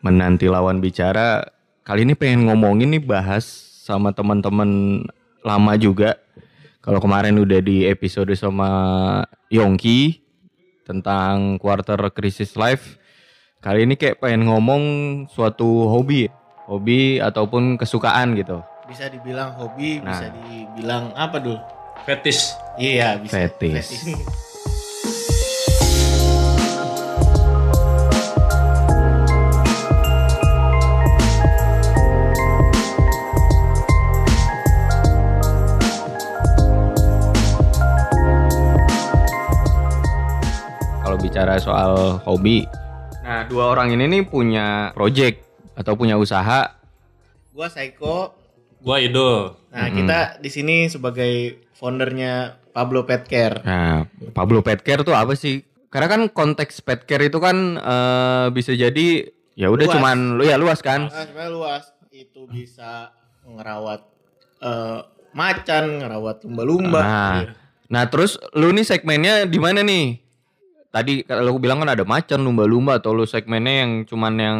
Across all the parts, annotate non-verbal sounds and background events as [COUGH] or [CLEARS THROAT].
menanti lawan bicara. Kali ini pengen ngomongin nih bahas sama teman-teman lama juga. Kalau kemarin udah di episode sama Yongki tentang quarter crisis life. Kali ini kayak pengen ngomong suatu hobi, hobi ataupun kesukaan gitu. Bisa dibilang hobi, Nah. bisa dibilang apa dul? Fetis. Iya bisa. Fetis. Kalau [LAUGHS] bicara soal hobi, nah dua orang ini nih punya project atau punya usaha. Gua Saiko. Gua Idul. Nah kita di sini sebagai foundernya Pablo Pet Care. Nah, Pablo Pet Care tuh apa sih? Karena kan konteks pet care itu kan eh, bisa jadi ya udah cuman lu ya luas kan. Nah, sebenarnya luas. Itu bisa ngerawat eh, macan, ngerawat lumba-lumba. Nah, nah terus lu nih segmennya di mana nih? Tadi kalau aku bilang kan ada macan, lumba-lumba atau lu segmennya yang cuman yang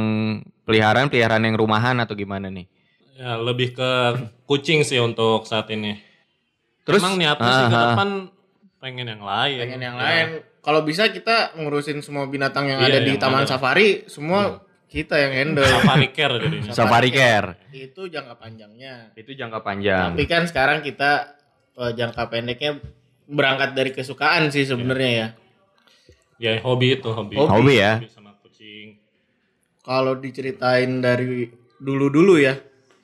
peliharaan peliharaan yang rumahan atau gimana nih? Ya lebih ke kucing sih untuk saat ini. Terus Emang niatnya sih ke Ah, ah. depan pengen yang lain. Pengen yang Ya. lain. Kalau bisa kita ngurusin semua binatang yang Iya, ada di yang Taman ada. Hmm. Safari, semua kita yang handle. Safari care jadinya. [LAUGHS] Safari Care. Itu jangka panjangnya. Itu jangka panjang. Tapi kan sekarang kita eh, jangka pendeknya berangkat dari kesukaan sih sebenarnya ya. Ya hobi itu hobi. Hobi. Hobi ya. Hobi sama kucing. Kalau diceritain dari dulu-dulu ya.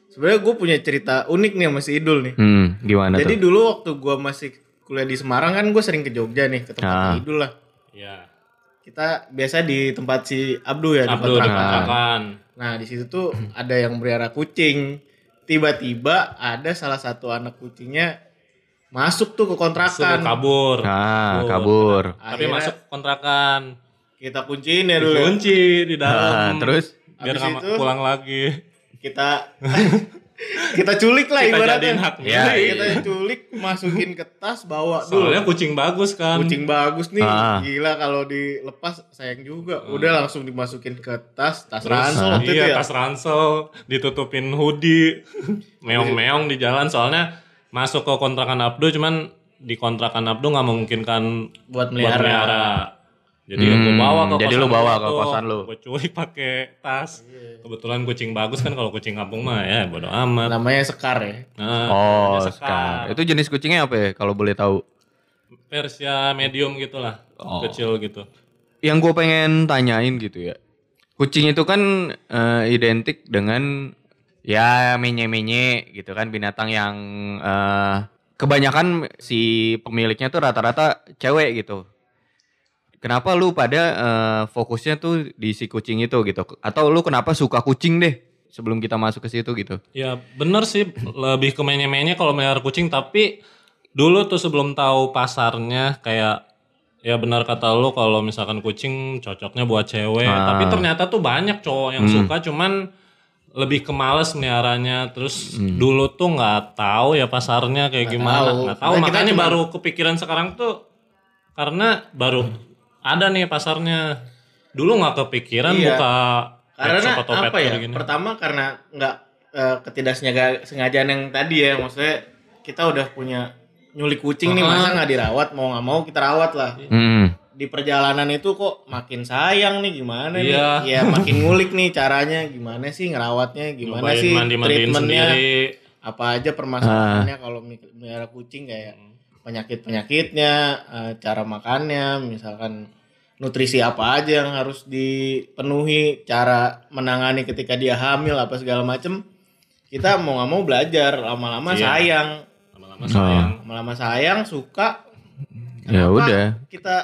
Sebenarnya gue punya cerita unik nih sama si Idul nih. Hmm, gimana Jadi tuh? dulu waktu gue masih kuliah di Semarang kan gue sering ke Jogja nih ke tempat Ah. Idul lah. Ya. Kita biasa di tempat si Abdu ya di Abdul kontrakan. dikontrakan. Nah di situ tuh ada yang melihara kucing. Tiba-tiba ada salah satu anak kucingnya masuk tuh ke Suruh kontrakan. kabur. Nah, kabur. Tapi Akhirnya masuk kontrakan. kita kunciin ya dulu. ya. Kunci di Nah, dalam. terus biar Habis itu- pulang lagi. Kita [LAUGHS] kita culik lah Kita ibaratnya. hak Iya, milik. kita culik, masukin ke tas, bawa dulu. Soalnya kucing bagus kan. Kucing bagus nih, Ah. gila kalau dilepas sayang juga. Udah langsung dimasukin ke tas, tas Terus, ransel itu iya, ya. tas ransel, ditutupin hoodie, [LAUGHS] meong-meong di jalan soalnya masuk ke kontrakan Abdu cuman di kontrakan Abdu nggak memungkinkan Buat buat melihara. melihara. Jadi ya gue Hmm, bawa ke jadi lu bawa ke kosan lu. Gue culik pakai tas. Iya. Kebetulan kucing bagus kan kalau kucing kampung mah ya bodo amat. Namanya Sekar ya. Nah, Oh, namanya sekarang. Itu jenis kucingnya apa ya kalau boleh tahu? Persia medium gitulah, Oh. kecil gitu. Yang gue pengen tanyain gitu ya. Kucing itu kan eh, identik dengan ya menye-menye gitu kan binatang yang eh, kebanyakan si pemiliknya tuh rata-rata cewek gitu. Kenapa lu pada eh, fokusnya tuh di si kucing itu gitu? Atau lu kenapa suka kucing deh sebelum kita masuk ke situ gitu? Ya bener sih lebih ke menye-menye kalau melihara kucing tapi dulu tuh sebelum tahu pasarnya kayak ya benar kata lu kalau misalkan kucing cocoknya buat cewek Ah. tapi ternyata tuh banyak cowok yang suka cuman lebih ke males meliharanya terus dulu tuh nggak tahu ya pasarnya kayak gimana tahu. nggak tahu Makanya kita makanya cuma- baru kepikiran sekarang tuh karena baru ada nih pasarnya dulu nggak kepikiran Iya. buka Karena atau apa ya? gini. Pertama karena nggak eh, ketidaksengajaan yang tadi ya, maksudnya kita udah punya nyulik kucing nih Ah. masa nggak dirawat mau nggak mau kita rawat lah. Hmm. Di perjalanan itu kok makin sayang nih gimana Iya. nih? Ya makin ngulik nih caranya gimana sih ngerawatnya, gimana Nyobain sih mandi-mandiin treatmentnya, sendiri apa aja permasalahannya kalau mi- melihara kucing kayak penyakit-penyakitnya, eh, cara makannya, misalkan nutrisi apa aja yang harus dipenuhi, cara menangani ketika dia hamil apa segala macem. Kita mau nggak mau belajar, lama-lama Iya. sayang, lama-lama sayang lama-lama sayang suka. Ya Kenapa udah. Kita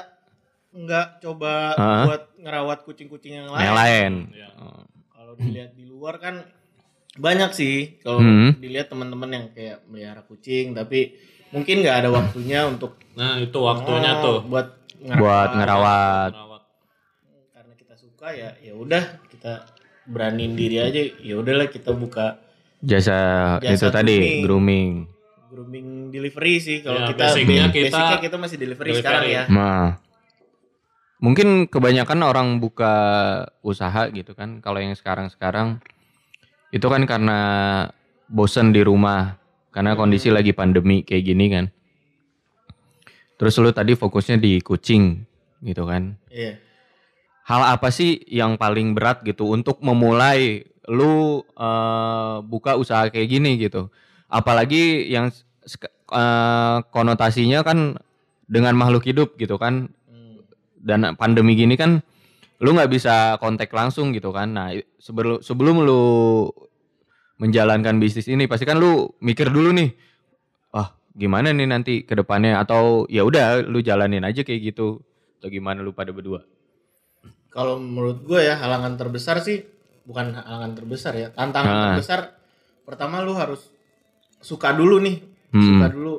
nggak coba Ah. buat ngerawat kucing-kucing yang lain. Yang lain. Iya. Oh. Kalau dilihat di luar kan banyak sih kalau Hmm. dilihat teman-teman yang kayak melihara kucing tapi mungkin nggak ada waktunya untuk Nah itu waktunya ah, tuh buat Buat ngerawat. Karena kita suka ya ya udah kita beraniin diri aja ya udahlah kita buka Jasa, Jasa itu tadi grooming. grooming. grooming delivery sih kalau Ya, kita basicnya ba- kita basicnya kita masih delivery, delivery. sekarang ya Nah. Mungkin kebanyakan orang buka usaha gitu kan. Kalau yang sekarang-sekarang itu kan karena bosen di rumah karena kondisi lagi pandemi kayak gini kan. Terus lu tadi fokusnya di kucing gitu kan. Iya. Hal apa sih yang paling berat gitu untuk memulai lu eh, buka usaha kayak gini gitu. Apalagi yang eh, konotasinya kan dengan makhluk hidup gitu kan. Dan pandemi gini kan lu nggak bisa kontak langsung gitu kan. Nah, sebelum sebelum lu menjalankan bisnis ini pasti kan lu mikir dulu nih. Wah, gimana nih nanti ke depannya atau ya udah lu jalanin aja kayak gitu. Atau gimana lu pada berdua? Kalau menurut gue ya halangan terbesar sih bukan halangan terbesar ya. Tantangan Ah. terbesar pertama lu harus suka dulu nih. Hmm. Suka dulu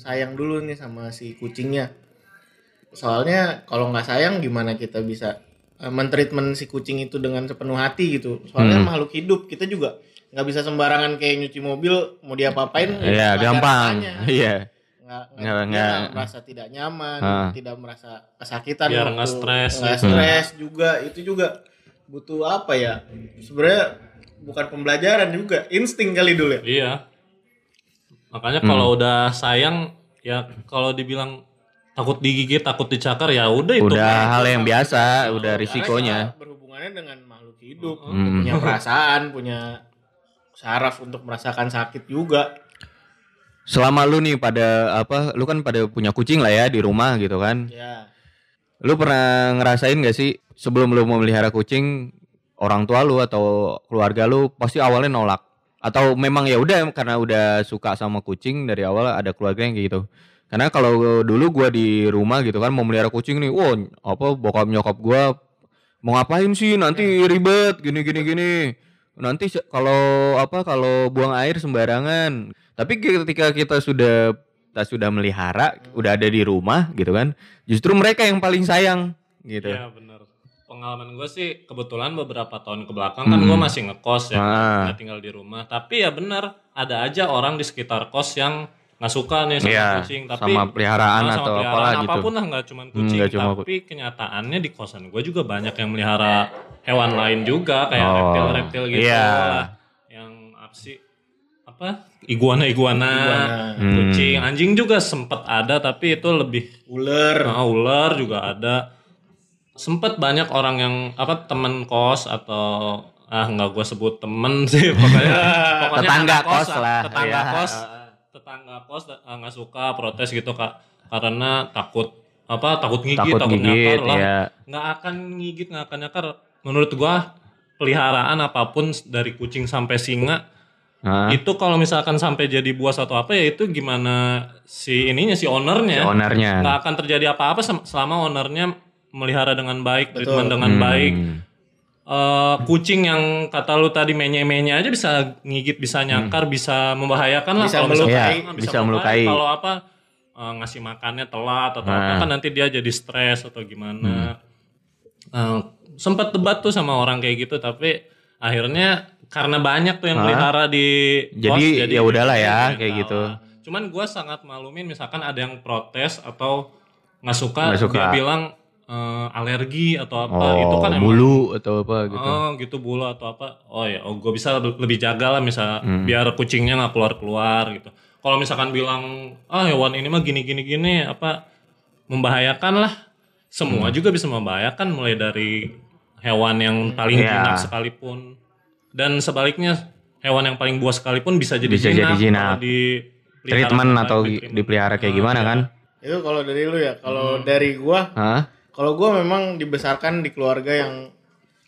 sayang dulu nih sama si kucingnya. Soalnya kalau nggak sayang gimana kita bisa eh, mentreatment si kucing itu dengan sepenuh hati gitu. Soalnya Hmm. makhluk hidup kita juga nggak bisa sembarangan kayak nyuci mobil mau diapa-apain ya Iya, ada gampang. Iya. nggak Nggak- nggak nggak- merasa tidak nyaman, Ah. tidak merasa kesakitan, Biar nggak stres nggak gitu. stres juga itu juga butuh apa ya? Sebenarnya bukan pembelajaran juga, insting kali dulu ya. Iya. Makanya Hmm. kalau udah sayang ya kalau dibilang takut digigit, takut dicakar ya udah itu. Udah mah. hal yang biasa, udah Karena risikonya. berhubungannya dengan makhluk hidup, Hmm. punya perasaan, punya saraf untuk merasakan sakit juga. Selama lu nih pada apa, lu kan pada punya kucing lah ya di rumah gitu kan. Ya, Lu pernah ngerasain gak sih sebelum lu mau melihara kucing orang tua lu atau keluarga lu pasti awalnya nolak atau memang ya udah karena udah suka sama kucing dari awal ada keluarga yang kayak gitu. Karena kalau dulu gua di rumah gitu kan mau melihara kucing nih, wah apa bokap nyokap gua mau ngapain sih nanti ribet gini gini gini. Nanti kalau apa kalau buang air sembarangan. Tapi ketika kita sudah kita sudah melihara, udah ada di rumah gitu kan, justru mereka yang paling sayang gitu. Iya bener. Pengalaman gue sih kebetulan beberapa tahun ke belakang kan gue masih ngekos ya, Hmm. Ah. tinggal di rumah. Tapi ya bener, ada aja orang di sekitar kos yang suka nih sama Iya, kucing. Tapi sama peliharaan sama atau peliharaan apalah gitu. apa pun lah nggak cuma Hmm, kucing. nggak cuma tapi kenyataannya di kosan gue juga banyak yang melihara hewan lain juga kayak Oh, reptil-reptil gitu iya. lah. Yang apa sih? Apa? Iguana-iguana, Iguana. Hmm. kucing, anjing juga sempet ada tapi itu lebih ular. Nah, ular juga ada. Sempet banyak orang yang apa temen kos atau ah nggak gue sebut temen sih pokoknya [LAUGHS] pokoknya Tetangga anak kos lah, tetangga iya. kos tetangga kos nggak suka protes gitu kak karena takut apa takut gigit Takut takut, gigit, nyakar lah ya. nggak akan gigit nggak akan nyakar menurut gua peliharaan apa pun dari kucing sampai singa Hah? itu kalau misalkan sampai jadi buas atau apa ya itu gimana si ininya si ownernya Si ownernya. nggak akan terjadi apa-apa selama ownernya melihara dengan baik Betul. treatment dengan Hmm. baik Eh, kucing yang kata lu tadi menye-menye aja bisa ngigit bisa nyakar bisa membahayakan lah Bisa kalau melukai. Ah, Bisa melukai. kalau apa eh, ngasih makannya telat atau apa Nah. kan nanti dia jadi stres atau gimana Eh, sempat debat tuh sama orang kayak gitu tapi akhirnya karena banyak tuh yang pelihara di Jadi, ya udahlah ya, kayak kayak gitu. Cuman gue sangat malumin misalkan ada yang protes atau nggak suka, Nggak suka. dia bilang eh, alergi atau apa Oh, itu kan emang bulu atau apa gitu. Oh gitu bulu atau apa oh ya oh gue bisa lebih, jaga lah misal Hmm. biar kucingnya nggak keluar keluar gitu kalau misalkan bilang ah hewan ini mah gini gini gini apa membahayakan lah semua Hmm. juga bisa membahayakan mulai dari hewan yang paling jinak sekalipun dan sebaliknya hewan yang paling buas sekalipun bisa jadi Bisa jinak, jadi jinak. di Treatment atau dipelihara kayak Ah, gimana iya. kan? Itu kalau dari lu ya. Kalau Hmm. dari gua, Hah? Kalau gua memang dibesarkan di keluarga yang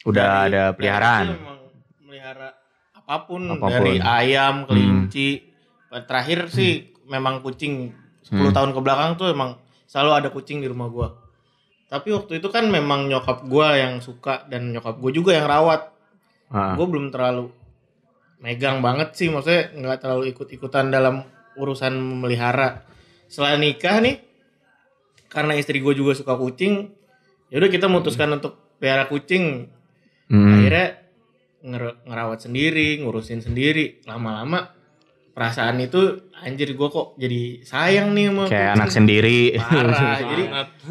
Udah dari- ada peliharaan. memang melihara apa pun, Apa pun. dari ayam, kelinci. Terakhir sih memang kucing 10 tahun ke belakang tuh emang selalu ada kucing di rumah gua. Tapi waktu itu kan memang nyokap gua yang suka dan nyokap gua juga yang rawat. Ah. Gue belum terlalu megang banget sih, maksudnya nggak terlalu ikut-ikutan dalam urusan memelihara. Setelah nikah nih, karena istri gue juga suka kucing, yaudah kita memutuskan untuk pelihara kucing. Hmm. Akhirnya nger- ngerawat sendiri, ngurusin sendiri. Lama-lama perasaan itu anjir gue kok jadi sayang nih sama Kayak anak sendiri. Parah. [LAUGHS] jadi.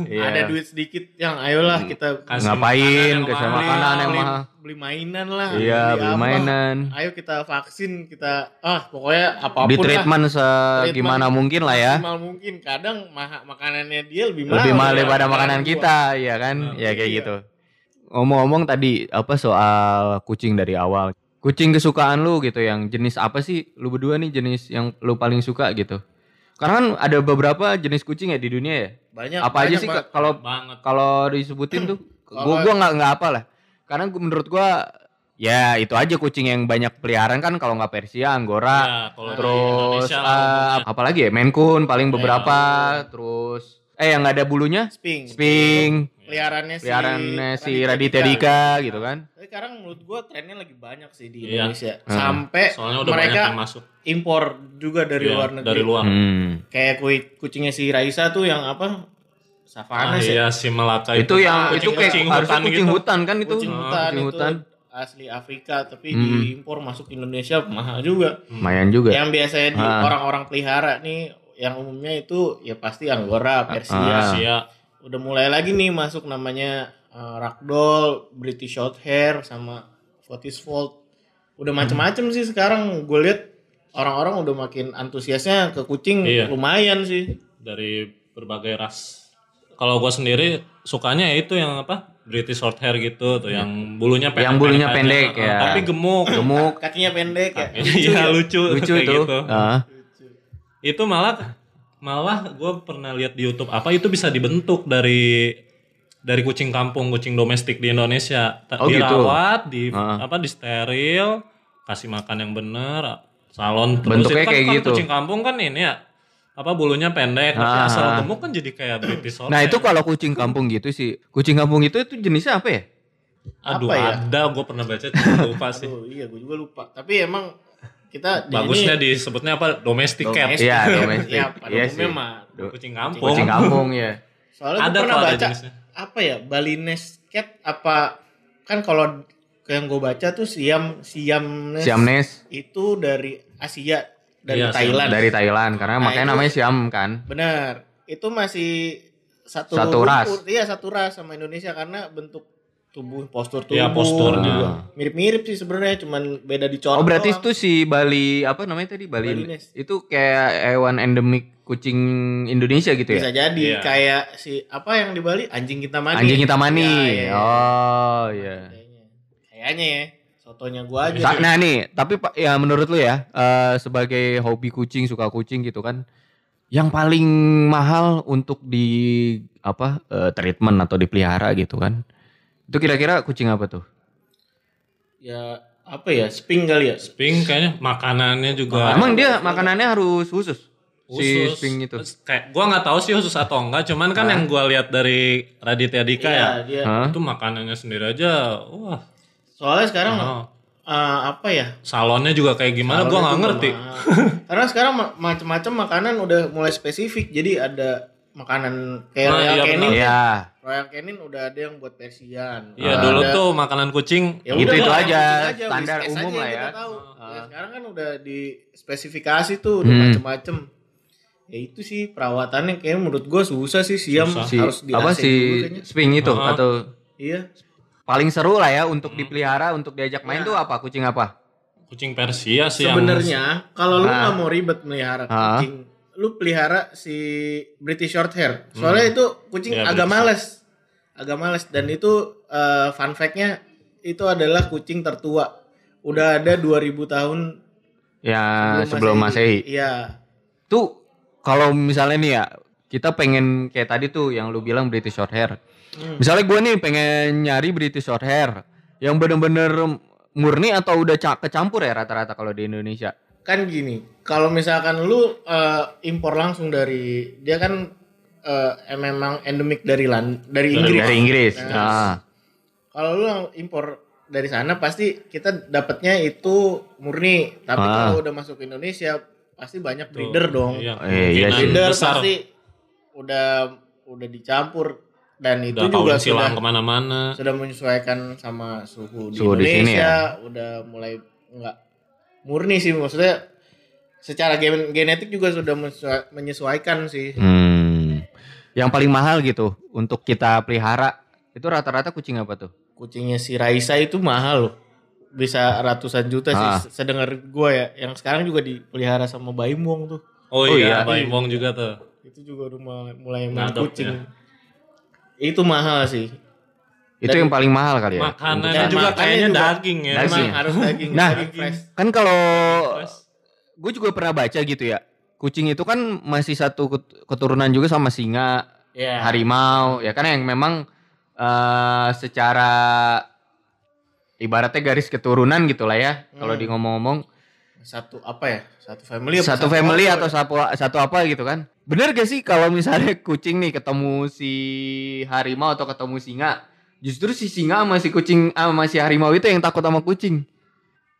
Iya. ada duit sedikit yang ayolah kita Kasih Ngapain? makanan yang Kasih mahal. makanan yang beli, mahal. beli mainan lah Iya, beli apa. mainan. ayo kita vaksin kita ah pokoknya apa pun Di treatment segimana mungkin lah ya. maksimal mungkin kadang maha, makanannya dia lebih mahal Lebih mahal ya, daripada makanan gua. kita, ya kan? Ya kayak Iya. gitu. Ngomong-ngomong tadi apa soal kucing dari awal. Kucing kesukaan lu gitu yang jenis apa sih lu berdua nih jenis yang lu paling suka gitu. Karena kan ada beberapa jenis kucing ya di dunia ya. banyak apa aja banyak sih banget. Kak, kalau kalau disebutin tuh [CLEARS THROAT] gua gua nggak nggak apa lah karena gua, menurut gua ya itu aja kucing yang banyak peliharaan kan kalau nggak Persia, Anggora, Ya, terus umumnya. apalagi ya Maine Coon paling beberapa, terus eh yang nggak ada bulunya Sping. Sping, Peliharaannya si peliharaannya si Raditya Raditya Dika gitu kan. Tapi sekarang menurut gua trennya lagi banyak sih di Iya. Indonesia. Hmm. Sampai Soalnya udah mereka banyak yang masuk. impor juga dari Iya, luar negeri. Dari luar. Hmm. Kayak kucingnya si Raisa tuh yang apa? Savana Ah, sih. iya si Melaka Itu yang Ah, itu kayak kucing harusnya hutan kucing gitu. hutan kan itu. Kucing Ah, hutan kucing itu hutan. asli Afrika tapi Hmm. diimpor masuk Indonesia mahal juga. Lumayan juga. Yang biasanya di Ah. orang-orang pelihara nih yang umumnya itu ya pasti Anggora, Persia. Ah. Udah mulai lagi nih masuk namanya uh, Ragdoll, British Shorthair sama Scottish Fold. Udah macem-macem sih sekarang gue lihat orang-orang udah makin antusiasnya ke kucing Iya. lumayan sih. dari berbagai ras. Kalau gua sendiri sukanya ya itu yang apa? British Shorthair gitu tuh yang bulunya pendek. Yang bulunya aja. pendek, Ah, ya. Tapi gemuk. Gemuk, Kakinya pendek ya. [LAUGHS] Iya lucu. lucu itu. gitu. Ah. Itu malah malah gue pernah lihat di YouTube apa itu bisa dibentuk dari dari kucing kampung, kucing domestik di Indonesia. Oh, gitu. dirawat, di Ah. apa di steril, kasih makan yang bener, salon terus Bentuknya itu kan, kayak kan gitu. kucing kampung kan ini ya apa bulunya pendek, tapi Ah. asal gemuk kan jadi kayak British [CLEARS THROAT] Shorthair. Nah itu kalau kucing kampung gitu sih, kucing kampung itu itu jenisnya apa ya? Aduh apa ya? ada, gue pernah baca [LAUGHS] lupa sih. Aduh, iya gue juga lupa. Tapi emang kita di Bagusnya sini disebutnya apa? Domestic cat. Iya, domestik. Iya, pada Iya umumnya sih. mah. Kucing kampung. Kucing kampung ya. Soalnya Ada pernah baca jenisnya. apa ya Balinese cat apa kan kalau yang gue baca tuh Siam Siamnes Siamnes itu dari Asia dari Iya. Thailand. dari Thailand karena Nah, makanya itu- namanya Siam kan. Benar. Itu masih satu Satu ras. Iya, satu ras sama Indonesia karena bentuk tubuh postur tubuh Iya, posturnya. juga. mirip-mirip sih sebenarnya cuman beda di corak Oh berarti doang. itu si Bali apa namanya tadi Bali Balinese. itu kayak hewan endemik kucing Indonesia gitu bisa ya? jadi Iya. kayak si apa yang di Bali anjing kita mani Anjing kita mani. Iya, iya, iya. Oh iya. kayaknya kayaknya ya sotonya gua aja Sa- Nah nih, tapi Pak ya menurut lu ya eh, sebagai hobi kucing suka kucing gitu kan, yang paling mahal untuk di apa eh, treatment atau dipelihara gitu kan? Itu kira-kira kucing apa tuh? ya apa ya sping kali ya Sping kayaknya makanannya juga Emang dia makanannya harus khusus? Si khusus. Sping itu. Kayak gua nggak tahu sih khusus atau enggak, cuman kan yang gua lihat dari Raditya Dika Iya, ya. dia? Itu makanannya sendiri aja. Wah. soalnya sekarang mahal. eh, apa ya Salonnya juga kayak gimana gua nggak ngerti. karena sekarang ma- macam-macam makanan udah mulai spesifik jadi ada makanan kayak Nah, Royal iya Canin benar. Iya. Royal Canin udah ada yang buat Persian Iya, Ah. dulu Ada- tuh makanan kucing Ya Itu- itu aja, kucing standar umum aja lah yang ya. kita tahu. Ah. Ya, sekarang kan udah di spesifikasi tuh udah Hmm. macem-macem. Ya itu sih perawatannya kayak menurut gua susah sih siam Susah. Si harus di apa AC si dulu kayaknya. Sping itu Ah. atau Iya. paling seru lah ya untuk dipelihara, untuk diajak main Ya. tuh apa? Kucing apa? kucing Persia sih yang Sebenarnya kalau lu Ah. nggak mau ribet melihara kucing, lu pelihara si British Shorthair. Soalnya itu kucing Iya, agak males. Agak males dan itu eh, fun fact-nya itu adalah kucing tertua. Udah ada 2000 tahun Ya sebelum Masehi. Iya. Tuh kalau misalnya nih ya kita pengen kayak tadi tuh yang lu bilang British Shorthair. Hmm. Misalnya gue nih pengen nyari British Shorthair yang bener-bener murni atau udah ca- kecampur ya rata-rata kalau di Indonesia. Kan gini kalau misalkan lu eh, impor langsung dari dia kan eh, memang endemik dari lan dari Inggris Dari Inggris. Nah, Nah, kalau lu impor dari sana pasti kita dapatnya itu murni tapi Ah. kalau udah masuk ke Indonesia pasti banyak breeder dong Iya, Eh, iya sih. breeder besar. pasti udah udah dicampur dan itu Udah juga silang sudah ke mana-mana. sudah menyesuaikan sama suhu di Suhu di sini Indonesia udah mulai enggak murni sih maksudnya secara gen- genetik juga sudah menyesuaikan sih. Hmm. Yang paling mahal gitu untuk kita pelihara itu rata-rata kucing apa tuh? Kucingnya si Raisa itu mahal loh. Bisa ratusan juta Ah. sih sedengar gua ya. Yang sekarang juga dipelihara sama Baim Wong tuh. Oh, Oh iya, iya. Baim Wong juga tuh. Itu juga udah mulai, mulai main Ngadop kucing. ya. Itu mahal sih. Itu yang paling mahal kali ya. Makanannya Dan juga kayaknya daging ya. Daging. Emang ya? harus daging, Nah. daging. Kan kalau gue juga pernah baca gitu ya. Kucing itu kan masih satu ket- keturunan juga sama singa, Ya. harimau, ya kan yang memang eh secara ibaratnya garis keturunan gitu lah ya. Kalau Hmm. di ngomong-ngomong Satu apa ya? Satu family apa satu family atau satu satu apa gitu kan. Bener gak sih kalau misalnya [LAUGHS] kucing nih ketemu si harimau atau ketemu singa, justru si singa sama si kucing sama si harimau itu yang takut sama kucing.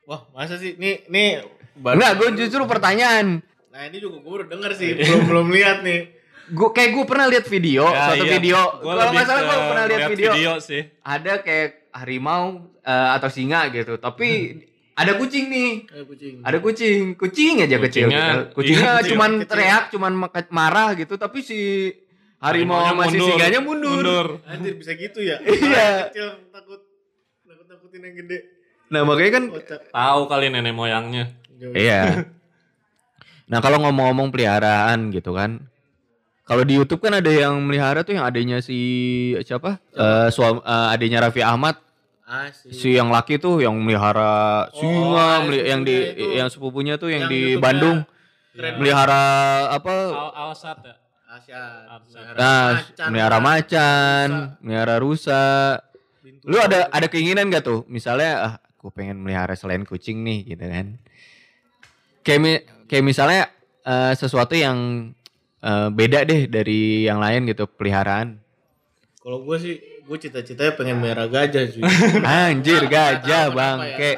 Wah, masa sih? Nih, nih baru- Enggak, gue justru pertanyaan. Nah, ini juga gue baru denger sih, belum belum lihat nih. Gue kayak gue pernah lihat video, Ya, suatu iya. video. Gua Kalau nggak salah gue pernah lihat lihat video. sih. Ada kayak harimau eh, atau singa gitu, tapi [LAUGHS] ada kucing nih. Kayak kucing. Ada kucing, kucing aja kecil. Kucingnya- gitu. [LAUGHS] Kucingnya iya, cuman kecil. teriak, cuman marah gitu, tapi si harimau sama si mundur. singanya mundur. Anjir bisa gitu ya? [LAUGHS] Iya. Kecil takut takut takutin yang gede. Nah makanya kan. Tahu kali nenek moyangnya. iya. [LAUGHS] Nah kalau ngomong-ngomong peliharaan gitu kan, kalau di YouTube kan ada yang melihara tuh yang adanya si siapa? Eh suam, eh, adanya Raffi Ahmad Ah, si, si yang laki tuh yang melihara singa, Oh, meli- yang di itu. yang sepupunya tuh yang, Yang di Bandung melihara apa? Al Alsat ya. Asia. Asia. Nah, melihara macan, melihara rusa. Lu ada ada keinginan gak tuh? Misalnya ah, aku pengen melihara selain kucing nih gitu kan. Kayak mi- kayak misalnya eh, sesuatu yang eh, beda deh dari yang lain gitu peliharaan. Kalau gue sih, gue cita-citanya pengen merah gajah cuy. [LAUGHS] Anjir gajah tahu bang, ya, kayak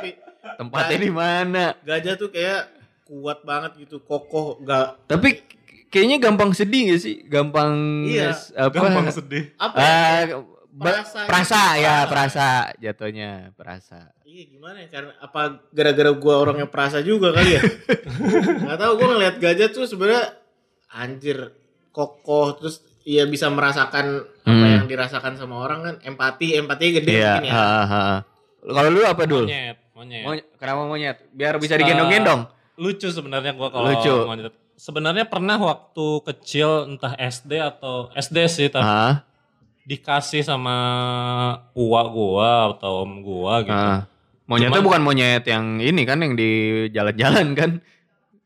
tempatnya di mana? gajah tuh kayak kuat banget gitu, kokoh, gak Tapi kayaknya gampang sedih gak sih? Gampang Iya, apa? Gampang sedih. apa ya? Ba- Perasa gitu. perasa ya, Perasa. perasa jatuhnya, perasa. Iya gimana ya karena apa gara-gara gua orangnya perasa juga kali ya [LAUGHS] nggak tahu gua ngeliat gajah tuh sebenarnya anjir kokoh terus iya bisa merasakan apa Hmm. yang dirasakan sama orang kan empati empatinya gede Iya, mungkin ya ha, ha. Kalau lu apa dul? Monyet, monyet. Monyet. Kenapa monyet? Biar bisa digendong-gendong. Lucu sebenarnya gua kalau Lucu. monyet. Sebenarnya pernah waktu kecil entah SD atau SD sih tapi Ah, dikasih sama uak gua atau om gua gitu. ah. Monyetnya Cuman- bukan monyet yang ini kan yang di jalan-jalan kan?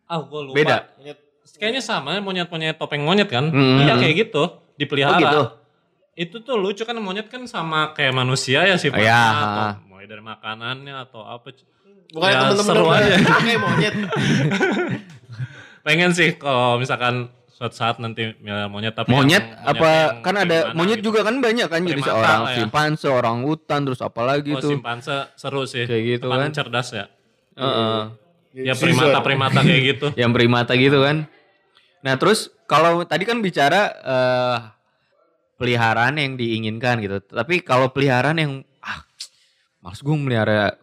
Ah, gua lupa. Beda. Monyet- Kayaknya sama monyet-monyet topeng monyet kan? Hmm. Iya kayak gitu, dipelihara. Oh gitu. Itu tuh lucu kan monyet kan sama kayak manusia ya sifatnya. Iya. atau mulai dari makanannya atau apa. bukan Ya, temen-temen seru lu aja. kayak monyet [LAUGHS] Pengen sih kalau misalkan suatu saat nanti melihara monyet tapi Monyet yang- apa yang kan ada monyet gitu. juga kan banyak kan jadi Primata seorang ya. simpanse, orang hutan terus apa lagi Oh, tuh. simpanse seru sih. Kayak gitu Depan kan. cerdas ya. Heeh. Ya primata-primata kayak gitu. [LAUGHS] Yang primata gitu kan. Nah, terus kalau tadi kan bicara eh peliharaan yang diinginkan gitu. Tapi kalau peliharaan yang ah males gue melihara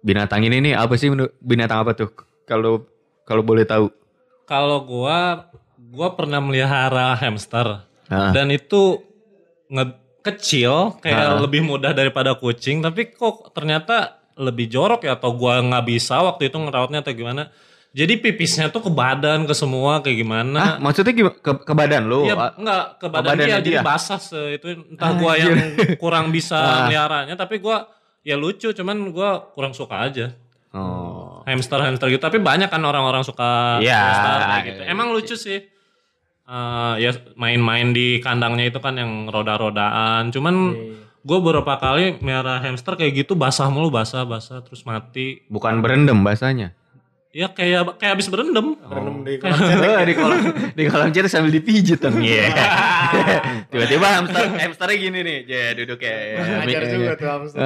binatang ini nih apa sih binatang apa tuh? Kalau kalau boleh tahu. Kalau gua gua pernah melihara hamster Ah. dan itu nge kecil kayak Ah. lebih mudah daripada kucing tapi kok ternyata lebih jorok ya atau gua nggak bisa waktu itu ngerawatnya atau gimana. Jadi pipisnya tuh ke badan ke semua kayak gimana. Ah, maksudnya? Ke, ke badan lu? Iya, Ah, enggak ke badan badannya dia, jadi dia? basah se itu entah gua yang kurang bisa [LAUGHS] Ah. meliharanya tapi gua ya lucu cuman gua kurang suka aja. Oh. Hamster hamster gitu tapi banyak kan orang-orang suka Iya. hamster kayak gitu. Emang lucu sih. Eh, ya main-main di kandangnya itu kan yang roda-rodaan. Cuman gue beberapa kali melihara hamster kayak gitu basah mulu basah basah terus mati. Bukan berendam bahasanya. Ya kayak kayak habis berendam. Berendam di kolam cetek. [LAUGHS] di kolam di kolam cetek sambil dipijit dong. Iya. [LAUGHS] Tiba-tiba hamster hamsternya gini nih, ya duduk kayak. Ngajar juga tuh hamster.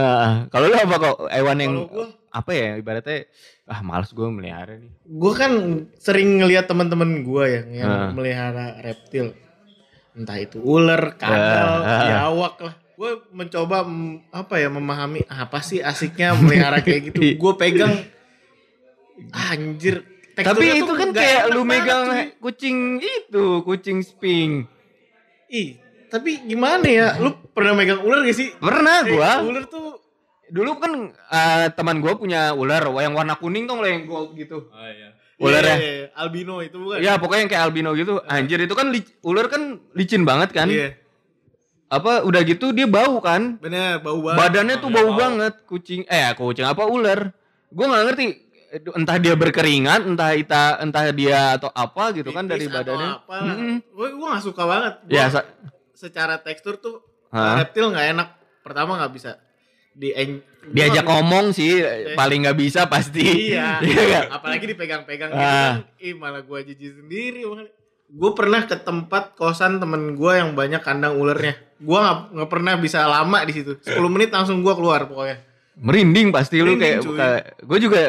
Kalau lu apa kok hewan yang gua- apa ya ibaratnya ah males gue melihara nih. Gue kan sering ngeliat temen-temen gue yang yang Ah. melihara reptil. Entah itu ular, kadal, ah. biawak lah. Gue mencoba apa ya memahami apa sih asiknya melihara kayak gitu. [LAUGHS] Gue pegang anjir Tapi tuh itu kan kayak lu megang cuy. kucing itu, kucing sping. Ih, tapi gimana ya? Lu pernah megang ular gak sih? Pernah Eh, gua. ular tuh Dulu kan eh, teman gua punya ular yang warna kuning tuh yang gold gitu. Oh iya. Ular Iya, ya? iya, iya. albino itu bukan? Ya pokoknya yang kayak albino gitu. Anjir itu kan lic- ular kan licin banget kan. Iya. Apa udah gitu dia bau kan. Bener, bau banget. Badannya tuh Iya, bau bau. banget kucing. Eh kucing apa ular. Gua nggak ngerti entah dia berkeringat, entah ita, entah dia atau apa gitu kan dari badannya. Apa. Mm-mm. Gue gue gak suka banget. Gua Ya sa- secara tekstur tuh Hah? reptil nggak enak. Pertama nggak bisa di diajak ngomong sih paling nggak bisa pasti. Iya. [LAUGHS] Iya? Apalagi dipegang-pegang gitu Ah. kan. Ih malah gue jijik sendiri. Gue pernah ke tempat kosan temen gue yang banyak kandang ularnya. Gue nggak nggak pernah bisa lama di situ. 10 menit langsung gue keluar pokoknya. Merinding pasti lu Merinding, kayak cuy. buka. Gue juga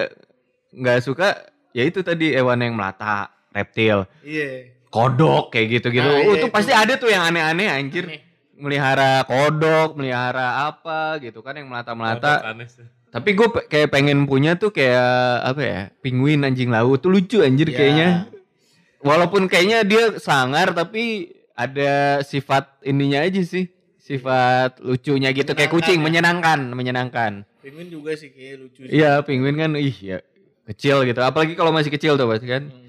nggak suka ya itu tadi hewan yang melata, reptil, Iya. kodok kayak gitu-gitu. Nah, oh, iya itu itu. pasti ada tuh yang aneh-aneh anjir. Aneh. Melihara kodok, melihara apa gitu kan yang aneh sih. Tapi gue kayak pengen punya tuh kayak apa ya? Penguin anjing laut tuh lucu anjir Ya. kayaknya. Walaupun kayaknya dia sangar tapi ada sifat ininya aja sih. Sifat lucunya gitu kayak kucing, ya. menyenangkan, menyenangkan. Penguin juga sih kayak lucu. Iya, penguin kan ih ya kecil gitu. Apalagi kalau masih kecil tuh pasti kan. Hmm.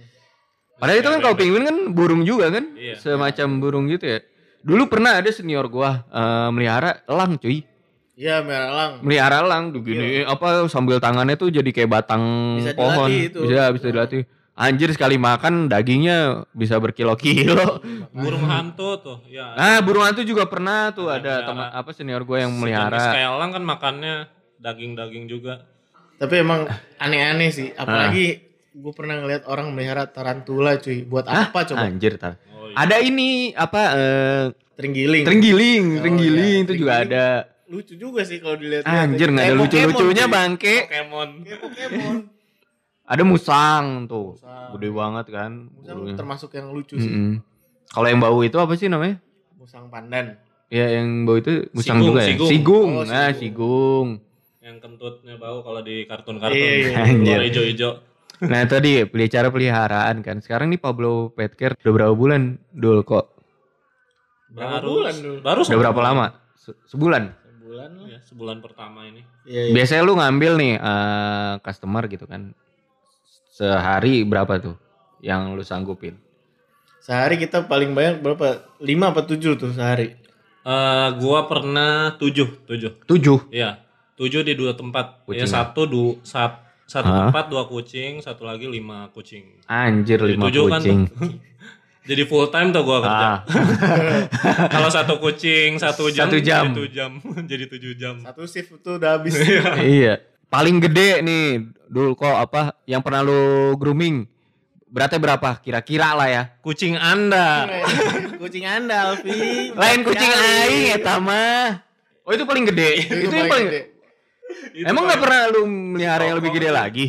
Padahal itu kan kalau penguin kan burung juga kan? Iya. Semacam burung gitu ya. Dulu pernah ada senior gua eh, melihara elang cuy. Iya merah lang. Melihara elang tuh gini apa sambil tangannya tuh jadi kayak batang Bisa pohon. dilatih itu. Bisa bisa dilatih. Anjir sekali makan dagingnya bisa berkilo-kilo. [LAUGHS] Burung hantu tuh. Ya. Ah, burung hantu juga pernah tuh Ada ada melihara. teman apa senior gua yang melihara. kayak elang kan makannya daging-daging juga. Tapi emang aneh-aneh sih. Ah. Apalagi gue pernah ngeliat orang melihara tarantula cuy. Buat apa coba? Anjir tar. Oh, iya. Ada ini apa eh Terenggiling. Terenggiling, Oh, terenggiling iya, itu juga ada. Lucu juga sih kalau dilihat. Anjir nggak ada lucu-lucunya bangke. Pokemon. Kayak Pokemon. [LAUGHS] Ada musang tuh, Musang. gede banget kan. Musang bulunya. termasuk yang lucu sih. Mm-mm. Kalau yang bau itu apa sih namanya? Musang pandan. Ya yang bau itu musang Sigung, juga ya. sigung. Sigung, Oh, nah sigung. Yang kentutnya bau kalau di kartun-kartun. Iya, iya. Keluar hijau-hijau. Nah tadi pelihara peliharaan kan. Sekarang nih Pablo Petker udah berapa bulan dul kok? Berapa Baru bulan dulu? Baru Udah berapa lama? Se- sebulan. Sebulan lah. Ya, sebulan pertama ini. Iya, iya. Biasanya lu ngambil nih eh, customer gitu kan. Sehari berapa tuh yang lu sanggupin? Sehari kita paling banyak berapa? 5 apa 7 tuh sehari? Eh, gua pernah tujuh, tujuh. Tujuh. Iya, tujuh di dua tempat. Kucing. Ya satu du, sat, satu Hah? tempat dua kucing, satu lagi lima kucing. Anjir Jadi lima tujuh kan kucing. tuh. [LAUGHS] Jadi full time tuh gua kerja. Ah. [LAUGHS] Kalau satu kucing satu jam, Satu jam. jadi tujuh jam, [LAUGHS] jadi tujuh jam. Satu shift tuh udah habis. iya. Paling gede nih, dul kok apa yang pernah lu grooming? Beratnya berapa? Kira-kira lah ya. Kucing anda. kucing Anda, Alfi. Lain kucing aing eta mah. Oh itu paling gede. itu yang paling. gede. Itu Emang nggak paling- pernah lu melihara yang lebih gede lagi?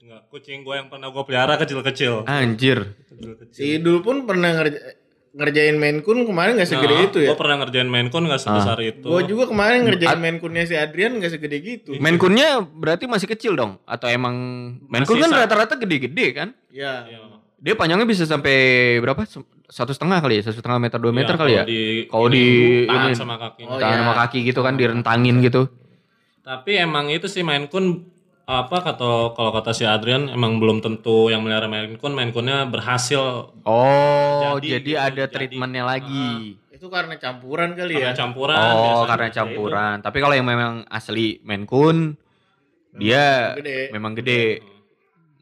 Enggak, kucing gua yang pernah gua pelihara kecil-kecil. Anjir. Kecil-kecil. Si Idul pun pernah ngerja- ngerjain main kun kemarin gak segede Nah, itu ya. Gua pernah ngerjain main kun gak sebesar itu. Gue juga kemarin ngerjain main kunnya si Adrian gak segede gitu. Main kunnya berarti masih kecil dong? Atau emang main kun kan rata-rata gede-gede kan? Ya. Iya. Dia panjangnya bisa sampai berapa? Satu setengah kali ya? Satu setengah meter, dua meter Iya, kali ya? Kalau di, Kalau di- tahan sama kaki. Oh, Tangan iya. sama kaki gitu kan direntangin gitu. Tapi emang itu sih main kun apa kata kalau kata si Adrian emang belum tentu yang melihara main kun main kunnya berhasil Oh, Jadi jadi, gitu, ada jadi. treatmentnya lagi. Itu karena campuran kali karena ya. campuran. oh, biasanya karena kayak campuran. Tapi kalau yang memang asli Maine Coon, dia gede. memang gede. gitu.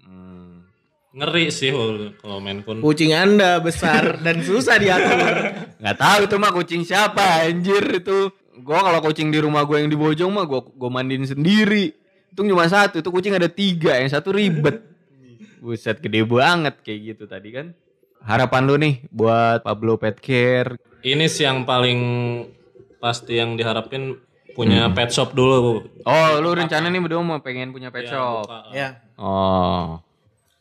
Hmm. Ngeri sih kalau kalau main kun. Kucing Anda besar dan susah diatur. [LAUGHS] Nggak tahu itu mah kucing siapa anjir itu. Gua kalau kucing di rumah gue yang di Bojong mah gua gua mandiin sendiri. Itu cuma satu, itu kucing ada tiga, yang satu ribet. Buset gede banget kayak gitu tadi kan. Harapan lu nih buat Pablo Pet Care. Ini sih yang paling pasti yang diharapin punya pet shop dulu. Oh, lu rencana nih berdua mau pengen punya pet Ya, shop. buka. ya. Oh.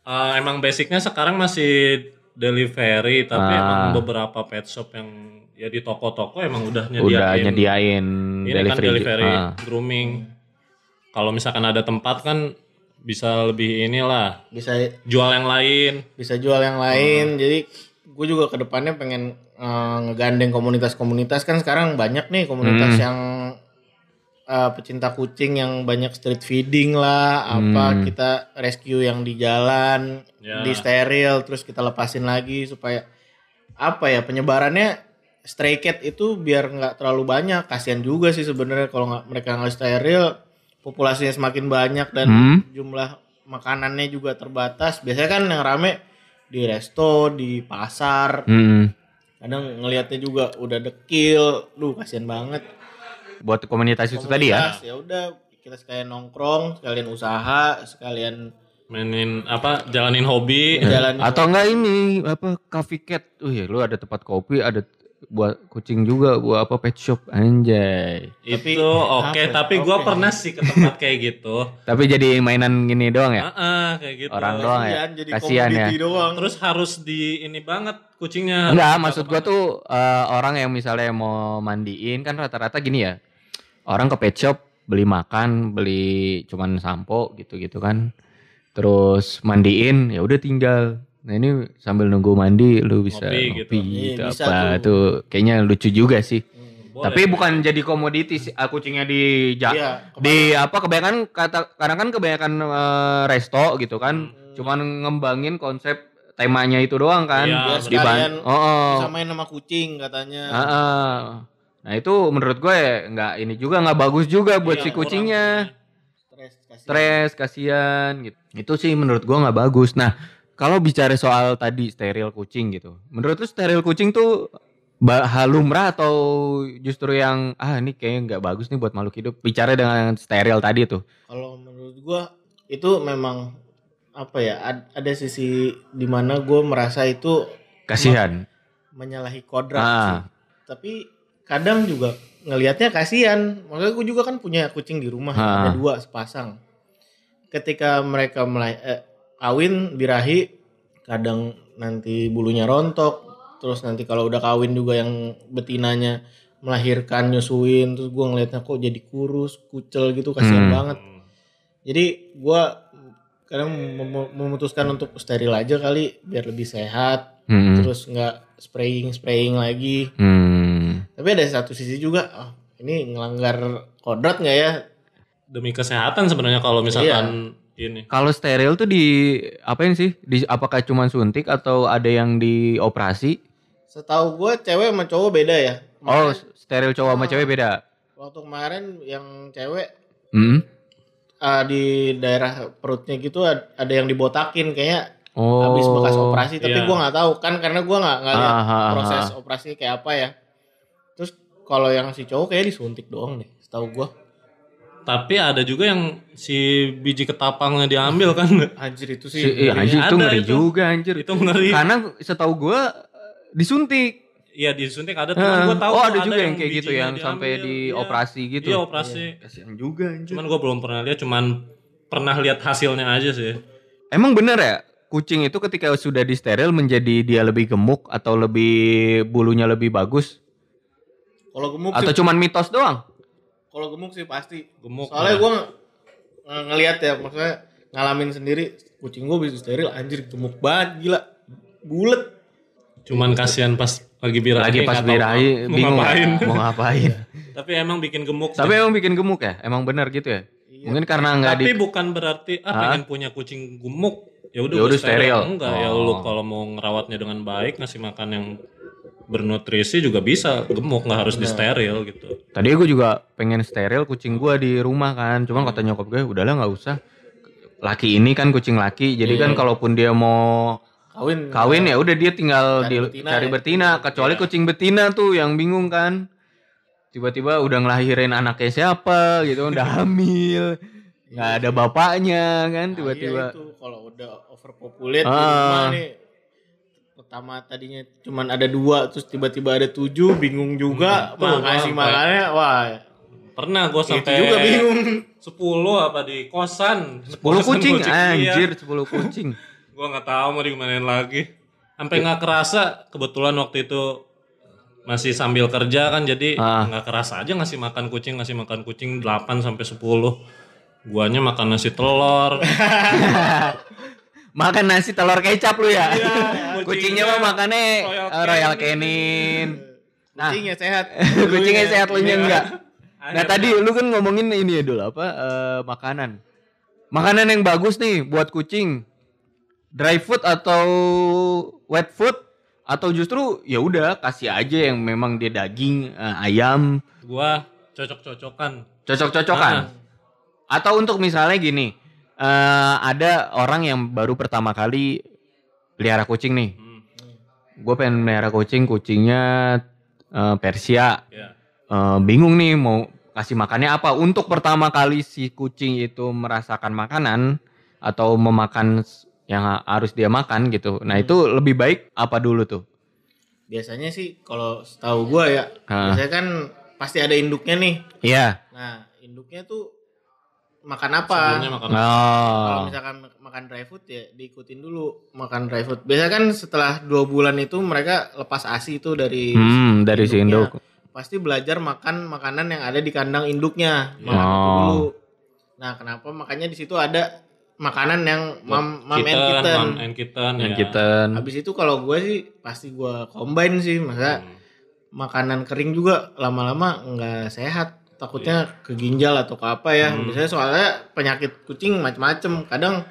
Eh, emang basicnya sekarang masih delivery tapi Ah. emang beberapa pet shop yang ya di toko-toko emang udah nyediain. Udah nyediain ini delivery. kan delivery Ah. grooming. Kalau misalkan ada tempat kan bisa lebih inilah bisa jual yang lain. bisa jual yang lain jadi gue juga ke depannya pengen eh, ngegandeng komunitas-komunitas kan sekarang banyak nih komunitas Hmm. yang eh, pecinta kucing yang banyak street feeding lah apa Hmm. kita rescue yang di jalan Ya. di steril terus kita lepasin lagi supaya apa ya penyebarannya stray cat itu biar nggak terlalu banyak kasihan juga sih sebenarnya kalau nggak mereka nggak steril populasinya semakin banyak dan Hmm. jumlah makanannya juga terbatas biasanya kan yang rame di resto di pasar Hmm. kadang ngelihatnya juga udah dekil duh kasihan banget Buat komunitas itu tadi ya. Komunitas, ya udah kita sekalian nongkrong sekalian usaha sekalian Mainin apa jalanin hobi. jalan Atau enggak ini apa coffee cat. Uh ya lu ada tempat kopi, ada buat kucing juga, buat apa pet shop anjay. Tapi- itu oke, apa ya? tapi gua Oke. pernah sih ke tempat kayak gitu. Tapi jadi mainan gini doang ya? Heeh, kayak gitu. Orang doang ya? Kasihan, jadi Kasihan ya. komoditi doang Terus harus di ini banget kucingnya. Enggak, maksud gua tuh eh, orang yang misalnya mau mandiin kan rata-rata gini ya. Orang ke pet shop beli makan, beli cuman sampo gitu-gitu kan. Terus mandiin ya udah tinggal. Nah ini sambil nunggu mandi lu bisa Ngopi ngopi, gitu. gitu, bisa apa tuh. tuh. Kayaknya lucu juga sih. Boleh. Tapi bukan jadi komoditi sih ah, kucingnya di ja- Iya, di apa kebanyakan kata karena kan kebanyakan eh, resto gitu kan Hmm. cuman ngembangin konsep temanya itu doang kan Iya, biar betul. di ban sekalian oh, oh. bisa main sama kucing katanya Ah, ah. nah itu menurut gue nggak ini juga nggak bagus juga buat Iya, si kucingnya stres kasihan. stres kasihan gitu itu sih menurut gue nggak bagus nah kalau bicara soal tadi steril kucing gitu menurut lu steril kucing tuh ba- hal lumrah atau justru yang ah ini kayaknya nggak bagus nih buat makhluk hidup bicara dengan steril tadi tuh kalau menurut gua itu memang apa ya ad- ada sisi di mana gue merasa itu kasihan menyalahi kodrat Ah. sih. tapi kadang juga ngelihatnya kasihan maksudnya gue juga kan punya kucing di rumah Ah. ada dua sepasang ketika mereka mulai eh, kawin birahi kadang nanti bulunya rontok terus nanti kalau udah kawin juga yang betinanya melahirkan nyusuin terus gue ngelihatnya kok jadi kurus kucel gitu kasihan Hmm. banget jadi gua kadang mem- memutuskan untuk steril aja kali biar lebih sehat Hmm. terus nggak spraying spraying lagi Hmm. tapi ada satu sisi juga oh, ini ngelanggar kodrat nggak ya demi kesehatan sebenarnya kalau misalkan ini. Kalau steril tuh di apain sih? Di apakah cuma suntik atau ada yang dioperasi? setahu gua cewek sama cowok beda ya Oh, Kemarin- steril cowok sama Ah. cewek beda. waktu kemarin yang cewek Hmm. ah, di daerah perutnya gitu ad- ada yang dibotakin kayaknya Oh. habis bekas operasi tapi iya. gua nggak tahu kan karena gua nggak nggak lihat Ah, proses ah. operasi kayak apa ya terus kalau yang si cowok kayak disuntik doang deh setahu gua Tapi ada juga yang si biji ketapangnya diambil kan. [LAUGHS] anjir itu sih Si, iya, anjir itu Ada ngeri itu. juga anjir. itu ngeri. Karena setahu gua disuntik. Iya disuntik ada teman gue tahu oh, tuh ada juga yang kayak gitu yang sampai diambil. di Iya. operasi gitu. Iya operasi. Kasihan juga anjir. Cuman gue belum pernah lihat, cuman pernah lihat hasilnya aja sih. Emang bener ya? Kucing itu ketika sudah disteril menjadi dia lebih gemuk atau lebih bulunya lebih bagus kalau gemuk atau sih cuman mitos doang? Kalau gemuk sih pasti Gemuk. soalnya ya. gua ng- ngelihat ya maksudnya ngalamin sendiri kucing gua bisa steril anjir gemuk banget gila bulet Cuman kasihan pas lagi birahi. Lagi pas birahi mau bingung ngapain. ya, mau [LAUGHS] ngapain. Tapi emang bikin gemuk. Tapi sih. emang bikin gemuk ya? Emang benar gitu ya? Iya. Mungkin karena nggak Tapi di bukan berarti ah Hah? pengen punya kucing gemuk. Ya udah Ya steril. Enggak ya Oh. lu kalau mau ngerawatnya dengan baik ngasih makan yang bernutrisi juga bisa gemuk nggak harus di steril gitu. Tadi gue juga pengen steril kucing gue di rumah kan, cuman kata nyokap gue udahlah nggak usah. Laki ini kan kucing laki, jadi Iya. kan kalaupun dia mau kawin kawin ya udah dia tinggal Cari di betina cari ya. betina. Kecuali Iya. kucing betina tuh yang bingung kan. Tiba-tiba udah ngelahirin anaknya siapa gitu, udah [LAUGHS] hamil, nggak ada bapaknya kan Nah, tiba-tiba. iya itu kalau udah overpopulate di Ah. rumah nih pertama tadinya cuman ada dua terus tiba-tiba ada tujuh bingung juga Hmm, tuh, makasih makannya wah Pernah gue itu sampai juga bingung 10 apa di kosan. 10 Kosan kucing, iya. anjir 10 kucing. [LAUGHS] Gue nggak tahu mau dimanain lagi. Sampai nggak kerasa kebetulan waktu itu masih sambil kerja kan jadi Ah. nggak kerasa aja ngasih makan kucing ngasih makan kucing 8 sampai 10 Guanya makan nasi telur. [LAUGHS] Makan nasi telur kecap lu ya. Iya, [LAUGHS] Kucingnya mah makannya Royal eh, Royal Canin. Nah, [LAUGHS] Kucingnya sehat. kucingnya sehat lu Iya. enggak. Nah tadi lu kan ngomongin ini ya dulu apa eh, makanan. Makanan yang bagus nih buat kucing. Dry food atau wet food atau justru ya udah kasih aja yang memang dia daging, eh, ayam, Gua cocok-cocokan. cocok-cocokan. Ah. Atau untuk misalnya gini, eh, ada orang yang baru pertama kali pelihara kucing nih. Hmm. Gue pengen melihara kucing, kucingnya eh, Persia. Ya. Eh, bingung nih mau kasih makannya apa. Untuk pertama kali si kucing itu merasakan makanan atau memakan yang ha- harus dia makan gitu. Nah itu lebih baik apa dulu tuh? Biasanya sih kalau setahu gua ya, Ah. biasanya kan pasti ada induknya nih. Iya. Nah, induknya tuh makan apa? Sebelumnya makan Kalau Oh. misalkan makan dry food ya diikutin dulu makan dry food. Biasanya kan setelah dua bulan itu mereka lepas asi itu dari Hmm, dari si induknya. induk. Pasti belajar makan makanan yang ada di kandang induknya. Makan itu Oh. dulu. Nah, kenapa? Makanya di situ ada makanan yang mam, mam and kitten, kitten. mam and kitten, Yang ya. kita Habis itu kalau gue sih pasti gue combine sih, masa Hmm. makanan kering juga lama-lama nggak sehat. Takutnya ke ginjal atau ke apa ya. Hmm. Biasanya soalnya penyakit kucing macem-macem. Kadang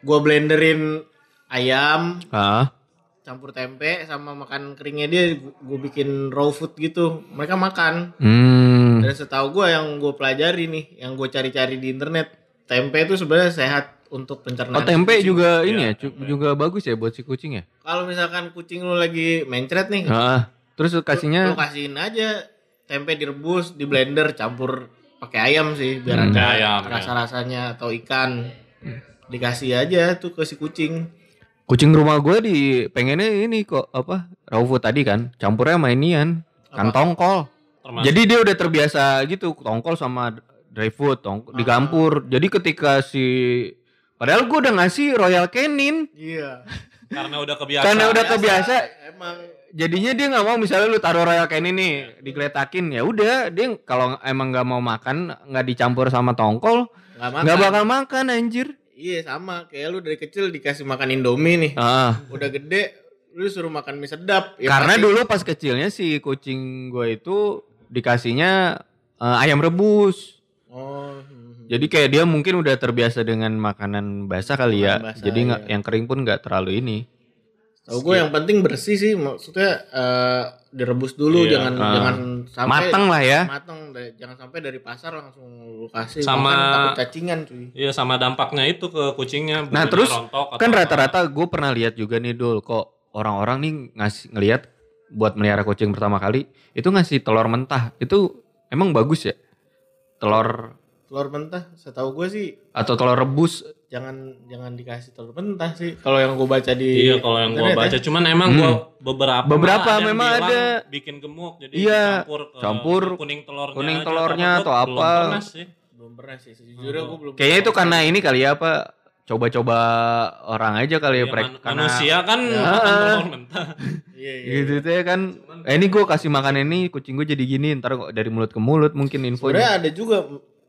gue blenderin ayam ah. campur tempe sama makan keringnya dia gue bikin raw food gitu. Mereka makan. Hmm. Dan setahu gue yang gue pelajari nih, yang gue cari-cari di internet, tempe itu sebenarnya sehat untuk pencernaan. Oh tempe kucing. juga ini Iya, ya, cu- juga bagus ya buat si kucing ya. Kalau misalkan kucing lu lagi mencret nih, Ah, terus Lu lu kasihnya kasihin aja tempe direbus, di blender, campur pakai ayam sih biar Hmm. ada Ayam, ya. rasa-rasanya atau ikan. Dikasih aja tuh ke si kucing. kucing rumah gue di pengennya ini kok apa raw food tadi kan campurnya sama inian kan tongkol. Termasuk Jadi dia udah terbiasa gitu tongkol sama dry food tongkol Ah. dicampur. Jadi ketika si padahal gue udah ngasih Royal Canin Iya. karena udah kebiasaan. karena udah kebiasa Emang jadinya dia nggak mau misalnya lu taruh Royal Canin nih digeletakin ya udah dia kalau emang nggak mau makan nggak dicampur sama tongkol nggak bakal makan anjir. Iya sama kayak lu dari kecil dikasih makan Indomie nih. Ah. Udah gede lu suruh makan mie sedap. Ya Karena pasti- dulu pas kecilnya si kucing gue itu dikasihnya eh, ayam rebus. Oh. hmm. Jadi kayak dia mungkin udah terbiasa dengan makanan basah kali ya. Makanan basah, Jadi nggak iya. yang kering pun nggak terlalu ini. Tahu gue yang penting bersih sih maksudnya eh, direbus dulu Iya. jangan Ah. jangan sampai Mateng lah ya. mateng jangan sampai dari pasar langsung lu kasih Sama- makan takut cacingan cuy Iya sama dampaknya itu ke kucingnya. Nah terus rontok kan rata-rata gue pernah lihat juga nih dul kok orang-orang nih ngasih ngelihat buat melihara kucing pertama kali itu ngasih telur mentah itu emang bagus ya telur telur mentah setahu gue sih atau telur rebus jangan jangan dikasih telur mentah sih kalau yang gue baca di Iya kalau yang gua internet baca ya. cuman emang Hmm. gua beberapa Beberapa yang memang ada. bikin gemuk jadi Iya, campur ke campur kuning telurnya kuning aja. telurnya Tapi atau gua apa. belum pernah sih. belum pernah sih sejujurnya gue belum kayaknya itu karena ini kali ya apa coba-coba orang aja kali ya Iya, Prek. man- karena manusia kan Ya. makan telur mentah. [LAUGHS] iya iya gitu tuh ya kan eh, ini gue kasih makan ini kucing gue jadi gini ntar kok dari mulut ke mulut mungkin sebenarnya infonya ada juga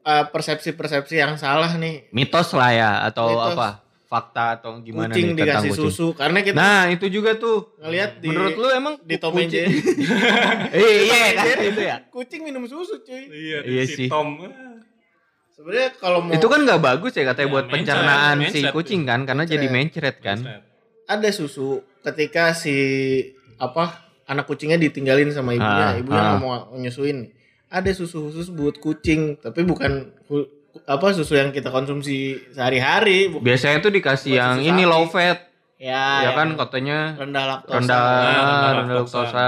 uh, persepsi-persepsi yang salah nih. Mitos lah ya atau Mitos. apa? Fakta atau gimana kucing nih tentang dikasih kucing? susu karena kita nah itu juga tuh. Ngelihat di menurut lu emang di Tom and Jerry. Eh, [LAUGHS] iya kan itu ya. Kucing minum susu cuy. Iya, Iya si sih. Tom. sebenarnya kalau mau itu kan nggak bagus ya katanya Iya, buat mencret, pencernaan si mencret. kucing kan karena jadi mencret. kan. Ada susu ketika si apa anak kucingnya ditinggalin sama ibunya, Ah, ibunya ah. nggak mau nyusuin. Ada susu khusus buat kucing, tapi bukan apa susu yang kita konsumsi sehari-hari. biasanya tuh dikasih Buat yang ini sapi. low fat Ya, ya kan yang katanya rendah laktosa. rendah Nah, rendah rendah laktosa. laktosa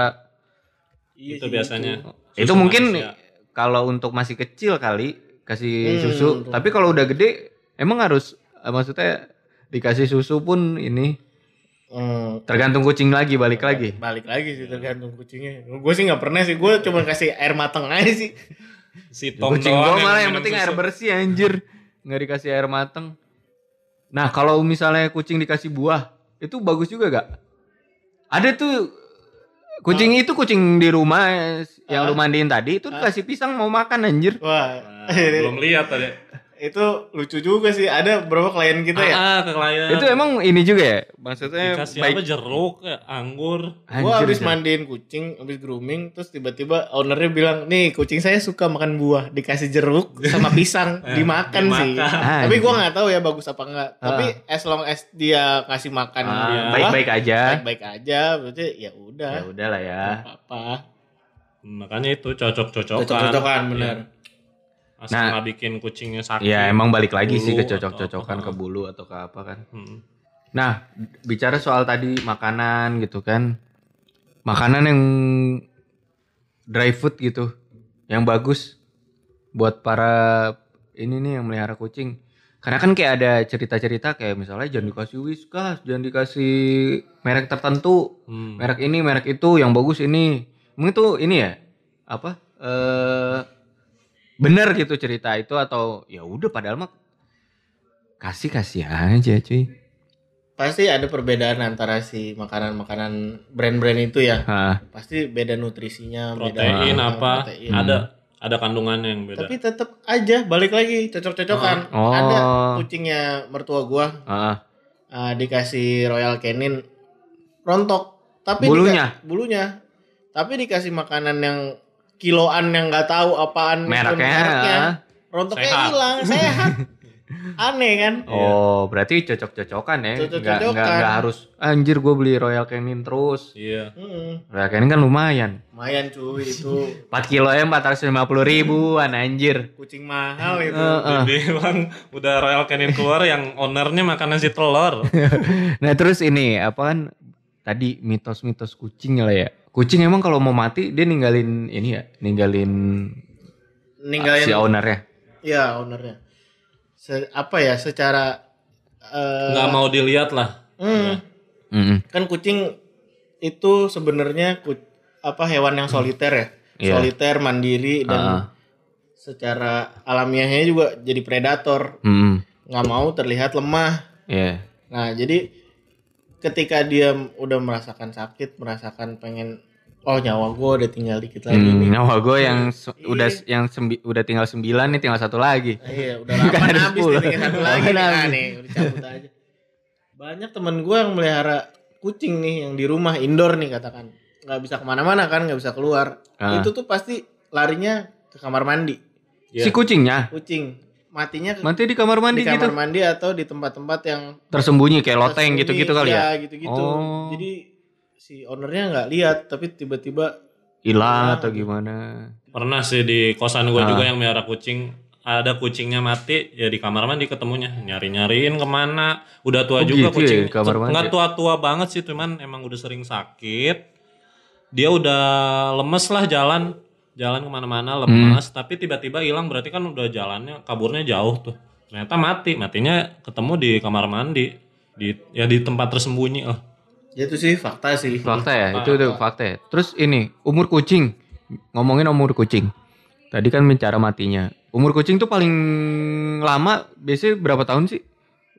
Iya itu biasanya. itu Susu mungkin manusia. kalau untuk masih kecil kali kasih Hmm, susu betul. tapi kalau udah gede emang harus eh, maksudnya dikasih susu pun ini Hmm, tergantung kucing lagi balik lagi balik lagi sih tergantung kucingnya. Gue sih nggak pernah sih, gue cuma kasih air mateng aja sih. [LAUGHS] Si Tom kucing gua malah yang penting susu. air bersih anjir nggak dikasih air mateng nah kalau misalnya kucing dikasih buah itu bagus juga gak ada tuh kucing itu kucing di rumah yang Ah. lu mandiin tadi itu kasih pisang mau makan anjir Wah, Nah, belum lihat tadi. Itu lucu juga sih. Ada berapa klien kita ya? Ah, ke klien. Itu emang ini juga ya? Maksudnya dikasih baik. apa jeruk, ya, anggur. Gua Anjir, habis anjir. mandiin kucing, habis grooming, terus tiba-tiba ownernya bilang, nih kucing saya suka makan buah, dikasih jeruk sama pisang, [LAUGHS] dimakan sih. dimakan. Tapi gua nggak tahu ya bagus apa enggak. Tapi as long as dia kasih makan Ah, baik-baik aja. baik-baik aja, berarti ya udah, Ya udah lah ya. apa-apa. Makanya itu cocok-cocokan. Cocok-cocokan bener. Asal Nah. nggak bikin kucingnya sakit. Ya emang balik lagi sih ke cocok-cocokan ke bulu atau ke apa kan. Hmm. Nah, bicara soal tadi makanan gitu kan. Makanan yang dry food gitu. Yang bagus buat para ini nih yang melihara kucing. Karena kan kayak ada cerita-cerita kayak misalnya jangan dikasih whiskas, jangan dikasih merek tertentu, Hmm. merek ini, merek itu, yang bagus ini. Mungkin tuh ini ya, apa? Eh bener gitu cerita itu atau ya udah padahal mah kasih kasih aja cuy. Pasti ada perbedaan antara si makanan-makanan brand-brand itu ya. Hah. Pasti beda nutrisinya, Protein beda apa? protein. Ada ada kandungannya yang beda. Tapi tetap aja balik lagi cocok-cocokan. Oh. Ada kucingnya mertua gua Ah, uh, dikasih Royal Canin rontok. Tapi Bulunya? bulunya. Tapi dikasih makanan yang kiloan yang nggak tahu apaan mereknya. ah. Rontoknya Sehat. hilang, [LAUGHS] sehat. Aneh kan? Oh, berarti cocok-cocokan ya. Nggak, Cocok-cocokan. nggak, nggak harus anjir gue beli Royal Canin terus. Iya. Mm, Royal Canin kan lumayan. lumayan cuy itu [LAUGHS] 4 kilo ya 450 ribuan anjir. kucing mahal itu. Heeh. Bilang udah Royal Canin keluar yang ownernya makan nasi telur. [LAUGHS] Nah terus ini apa kan tadi mitos-mitos kucing lah ya. Kucing emang kalau mau mati dia ninggalin ini ya, ninggalin Ninggalin si ownernya. ya ownernya. Se- apa ya secara eh, Nggak mau dilihat lah. hmm, Mm-mm. kan kucing itu sebenarnya apa hewan yang soliter ya. Iya. Soliter, mandiri dan Ah. secara alamiahnya juga jadi predator. Mm-mm. nggak mau terlihat lemah. Iya. Nah, jadi ketika dia udah merasakan sakit, merasakan pengen oh nyawa gue udah tinggal dikit lagi Hmm, nih. nyawa gue yang se- Iya. udah yang sembi- udah tinggal sembilan nih tinggal satu lagi. Iya, udah delapan ada habis nih, tinggal satu lagi nih. Ah, habis. nih, udah cabut aja. Banyak temen gue yang melihara kucing nih yang di rumah indoor nih katakan nggak bisa ke mana-mana kan nggak bisa keluar Ah. itu tuh pasti larinya ke kamar mandi Iya. Si kucingnya kucing matinya mati di kamar mandi di gitu. kamar mandi atau di tempat-tempat yang Tersembunyi kayak loteng gitu-gitu kali ya. Iya, gitu-gitu Oh. jadi si ownernya nggak lihat tapi tiba-tiba Hilang Ah, atau gitu. gimana. Pernah sih di kosan gue Ah. juga yang melihara kucing. Ada kucingnya mati ya di kamar mandi ketemunya nyari nyariin ke mana udah Oh, tua juga gitu ya, kucing kamar mandi nggak ya? tua tua banget sih cuman emang udah sering sakit dia udah lemes lah jalan jalan ke mana-mana lemes Hmm. tapi tiba-tiba hilang berarti kan udah jalannya kaburnya jauh tuh ternyata mati matinya ketemu di kamar mandi di ya di tempat tersembunyi lah ya itu sih fakta sih Fakta ya, itu tuh fakta ya. Terus ini, umur kucing. Ngomongin umur kucing. Tadi kan bicara matinya. Umur kucing tuh paling lama biasanya berapa tahun sih?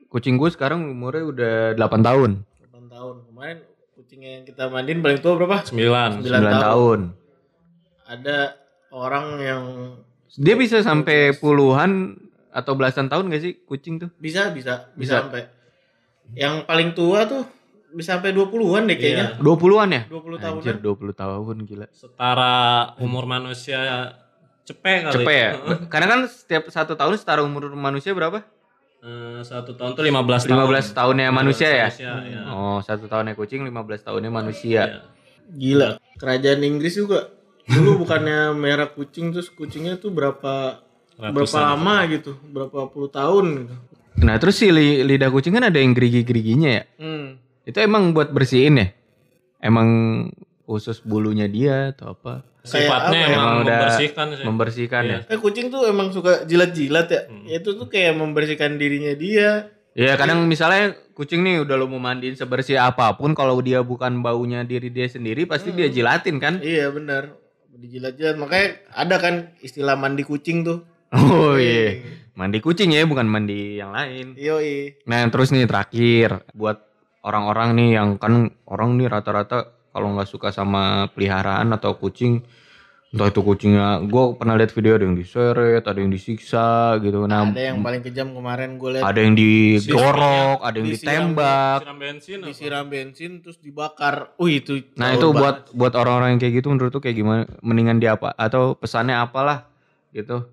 Kucing gue sekarang umurnya udah 8 tahun. 8 tahun kemarin kucingnya yang kita mandiin paling tua berapa sembilan 9 9 tahun. tahun. Ada orang yang Dia bisa sampai puluhan atau belasan tahun gak sih kucing tuh? bisa bisa bisa, Bisa. sampai yang paling tua tuh bisa sampai 20-an deh kayaknya 20-an ya? 20 tahun Anjir 20 tahun gila. setara umur manusia cepet kali Cepet ya? [LAUGHS] Karena kan setiap satu tahun setara umur manusia berapa? Eh, satu tahun tuh 15 tahun 15 tahunnya manusia ya? Manusia, ya. Oh, satu tahunnya kucing, 15 tahunnya manusia. Iya. gila kerajaan Inggris juga dulu bukannya merah kucing terus kucingnya tuh berapa berapa Ratusan. lama gitu berapa puluh tahun gitu Nah, terus si li- lidah kucing kan ada yang gerigi-geriginya ya? hmm. Itu emang buat bersihin ya? Emang khusus bulunya dia atau apa? Sifatnya apa ya? emang Emang udah membersihkan sih. Membersihkan Iya. ya? Eh kucing tuh emang suka jilat-jilat ya. Hmm. Itu tuh kayak membersihkan dirinya dia. Ya kadang misalnya kucing nih udah lo mau mandiin sebersih apa pun kalau dia bukan baunya diri dia sendiri pasti dia jilatin kan? Iya benar. Dijilat-jilat makanya ada kan istilah mandi kucing tuh. Oh iya. Mandi kucing ya bukan mandi yang lain. Yoi. Nah terus nih terakhir buat orang-orang nih yang kan orang nih rata-rata kalau nggak suka sama peliharaan atau kucing Entah itu kucingnya, gue pernah lihat video ada yang diseret, ada yang disiksa gitu. Nah, Ada yang paling kejam kemarin gue lihat ada yang digorok, ada yang Disiram- ditembak. Siram bensin apa? disiram bensin terus dibakar. Uh itu. Nah itu banget. buat buat orang-orang yang kayak gitu menurut tuh kayak gimana? Mendingan dia apa? Atau pesannya apalah gitu?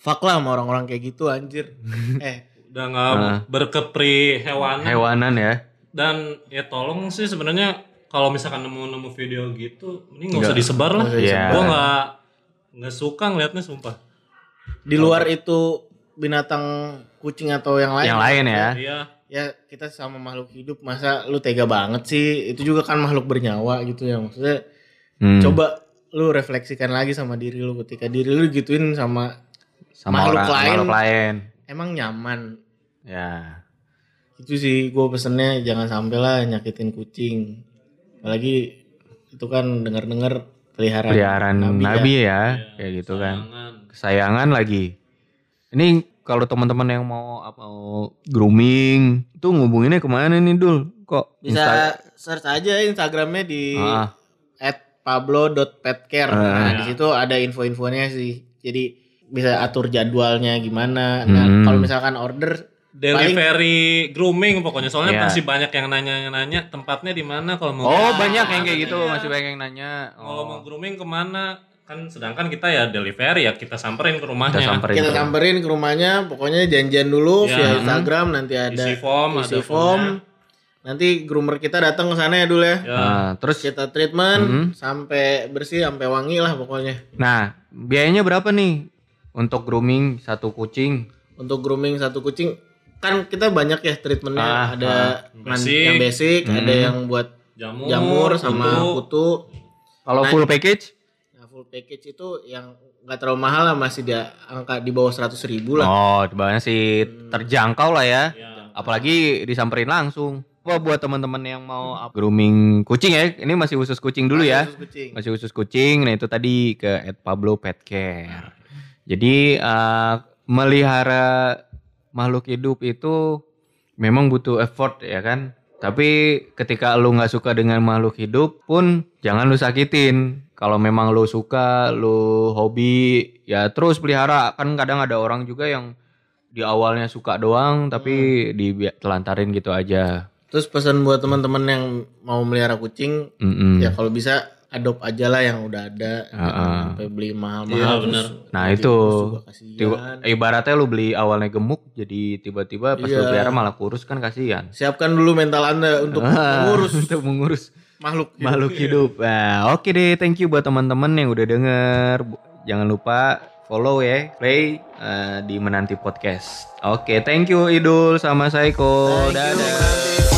fuck lah sama orang-orang kayak gitu anjir. [LAUGHS] eh Udah nggak berkepri hewan. Hewanan ya? Dan ya tolong sih sebenarnya kalau misalkan nemu-nemu video gitu, ini nggak usah disebar lah. Iya. Gue nggak nggak suka ngeliatnya sumpah. di luar itu binatang kucing atau yang lain. Yang lain ya? Iya. Ya kita sama makhluk hidup masa lu tega banget sih? Itu juga kan makhluk bernyawa gitu ya maksudnya. Hmm, Coba lu refleksikan lagi sama diri lu ketika diri lu gituin sama sama makhluk orang lain. makhluk lain. emang nyaman. Ya. Itu sih gue pesennya jangan sampai lah nyakitin kucing. Apalagi itu kan dengar-dengar peliharaan, Peliharaan nabi, nabi, ya. ya, kayak gitu kan. Jangan. Kesayangan lagi. Ini kalau teman-teman yang mau apa mau grooming, tuh ngubunginnya ke mana nih Dul? Kok Bisa search aja Instagramnya di Ah. @pablo.petcare. Nah, Ah. di situ ada info-infonya sih. Jadi bisa atur jadwalnya gimana. Nah, Hmm. kalau misalkan order Delivery grooming pokoknya soalnya Iya. masih banyak yang nanya-nanya tempatnya di mana kalau mau Oh, banyak yang kayak gitu, masih banyak yang nanya. kalau mau Oh, grooming ke mana kan sedangkan kita ya delivery ya kita samperin ke rumahnya kita samperin. kita samperin ke rumahnya, pokoknya janjian dulu Ya. via Instagram nanti ada isi form isi ada form. formnya. Nanti groomer kita datang ke sana ya dulu ya. ya Nah, terus Kita treatment Mhm. sampai bersih, sampai wangi lah pokoknya. Nah, biayanya berapa nih untuk grooming satu kucing? Untuk grooming satu kucing kan kita banyak ya treatmentnya Ah, ada ah. Basic. yang basic, ada Hmm. yang buat jamur, jamur sama kutu. kutu. Kalau Nah, full package? Nah, full package itu yang nggak terlalu mahal lah masih di angka di bawah 100 ribu lah. Oh, coba sih terjangkau lah ya. Ya. Apalagi disamperin langsung. Wah, buat teman-teman yang mau up- grooming kucing ya, ini masih khusus kucing dulu ya. Khusus kucing. Masih khusus kucing. Nah, itu tadi ke @pablo pet care. Jadi eh, melihara makhluk hidup itu memang butuh effort ya kan. Tapi ketika lu nggak suka dengan makhluk hidup pun jangan lu sakitin. Kalau memang lu suka, lu hobi, ya terus pelihara. Kan kadang ada orang juga yang di awalnya suka doang tapi ditelantarin gitu aja. Terus pesan buat teman-teman yang mau melihara kucing, Mm-mm. ya kalau bisa adopt aja lah yang udah ada, jangan Ah. sampai beli mahal-mahal. Iya, bener. Nah nanti itu tiba- ibaratnya lu beli awalnya gemuk jadi tiba-tiba pas lu Iya. pelihara malah kurus kan kasihan. Siapkan dulu mental anda untuk Ah, [LAUGHS] mengurus untuk mengurus makhluk. hidup. makhluk hidup. Nah, oke deh, thank you buat teman-teman yang udah denger. Jangan lupa follow ya, play eh, di Menanti Podcast. Oke, thank you Idul sama Saiko. Thank you, Dadah. Menanti.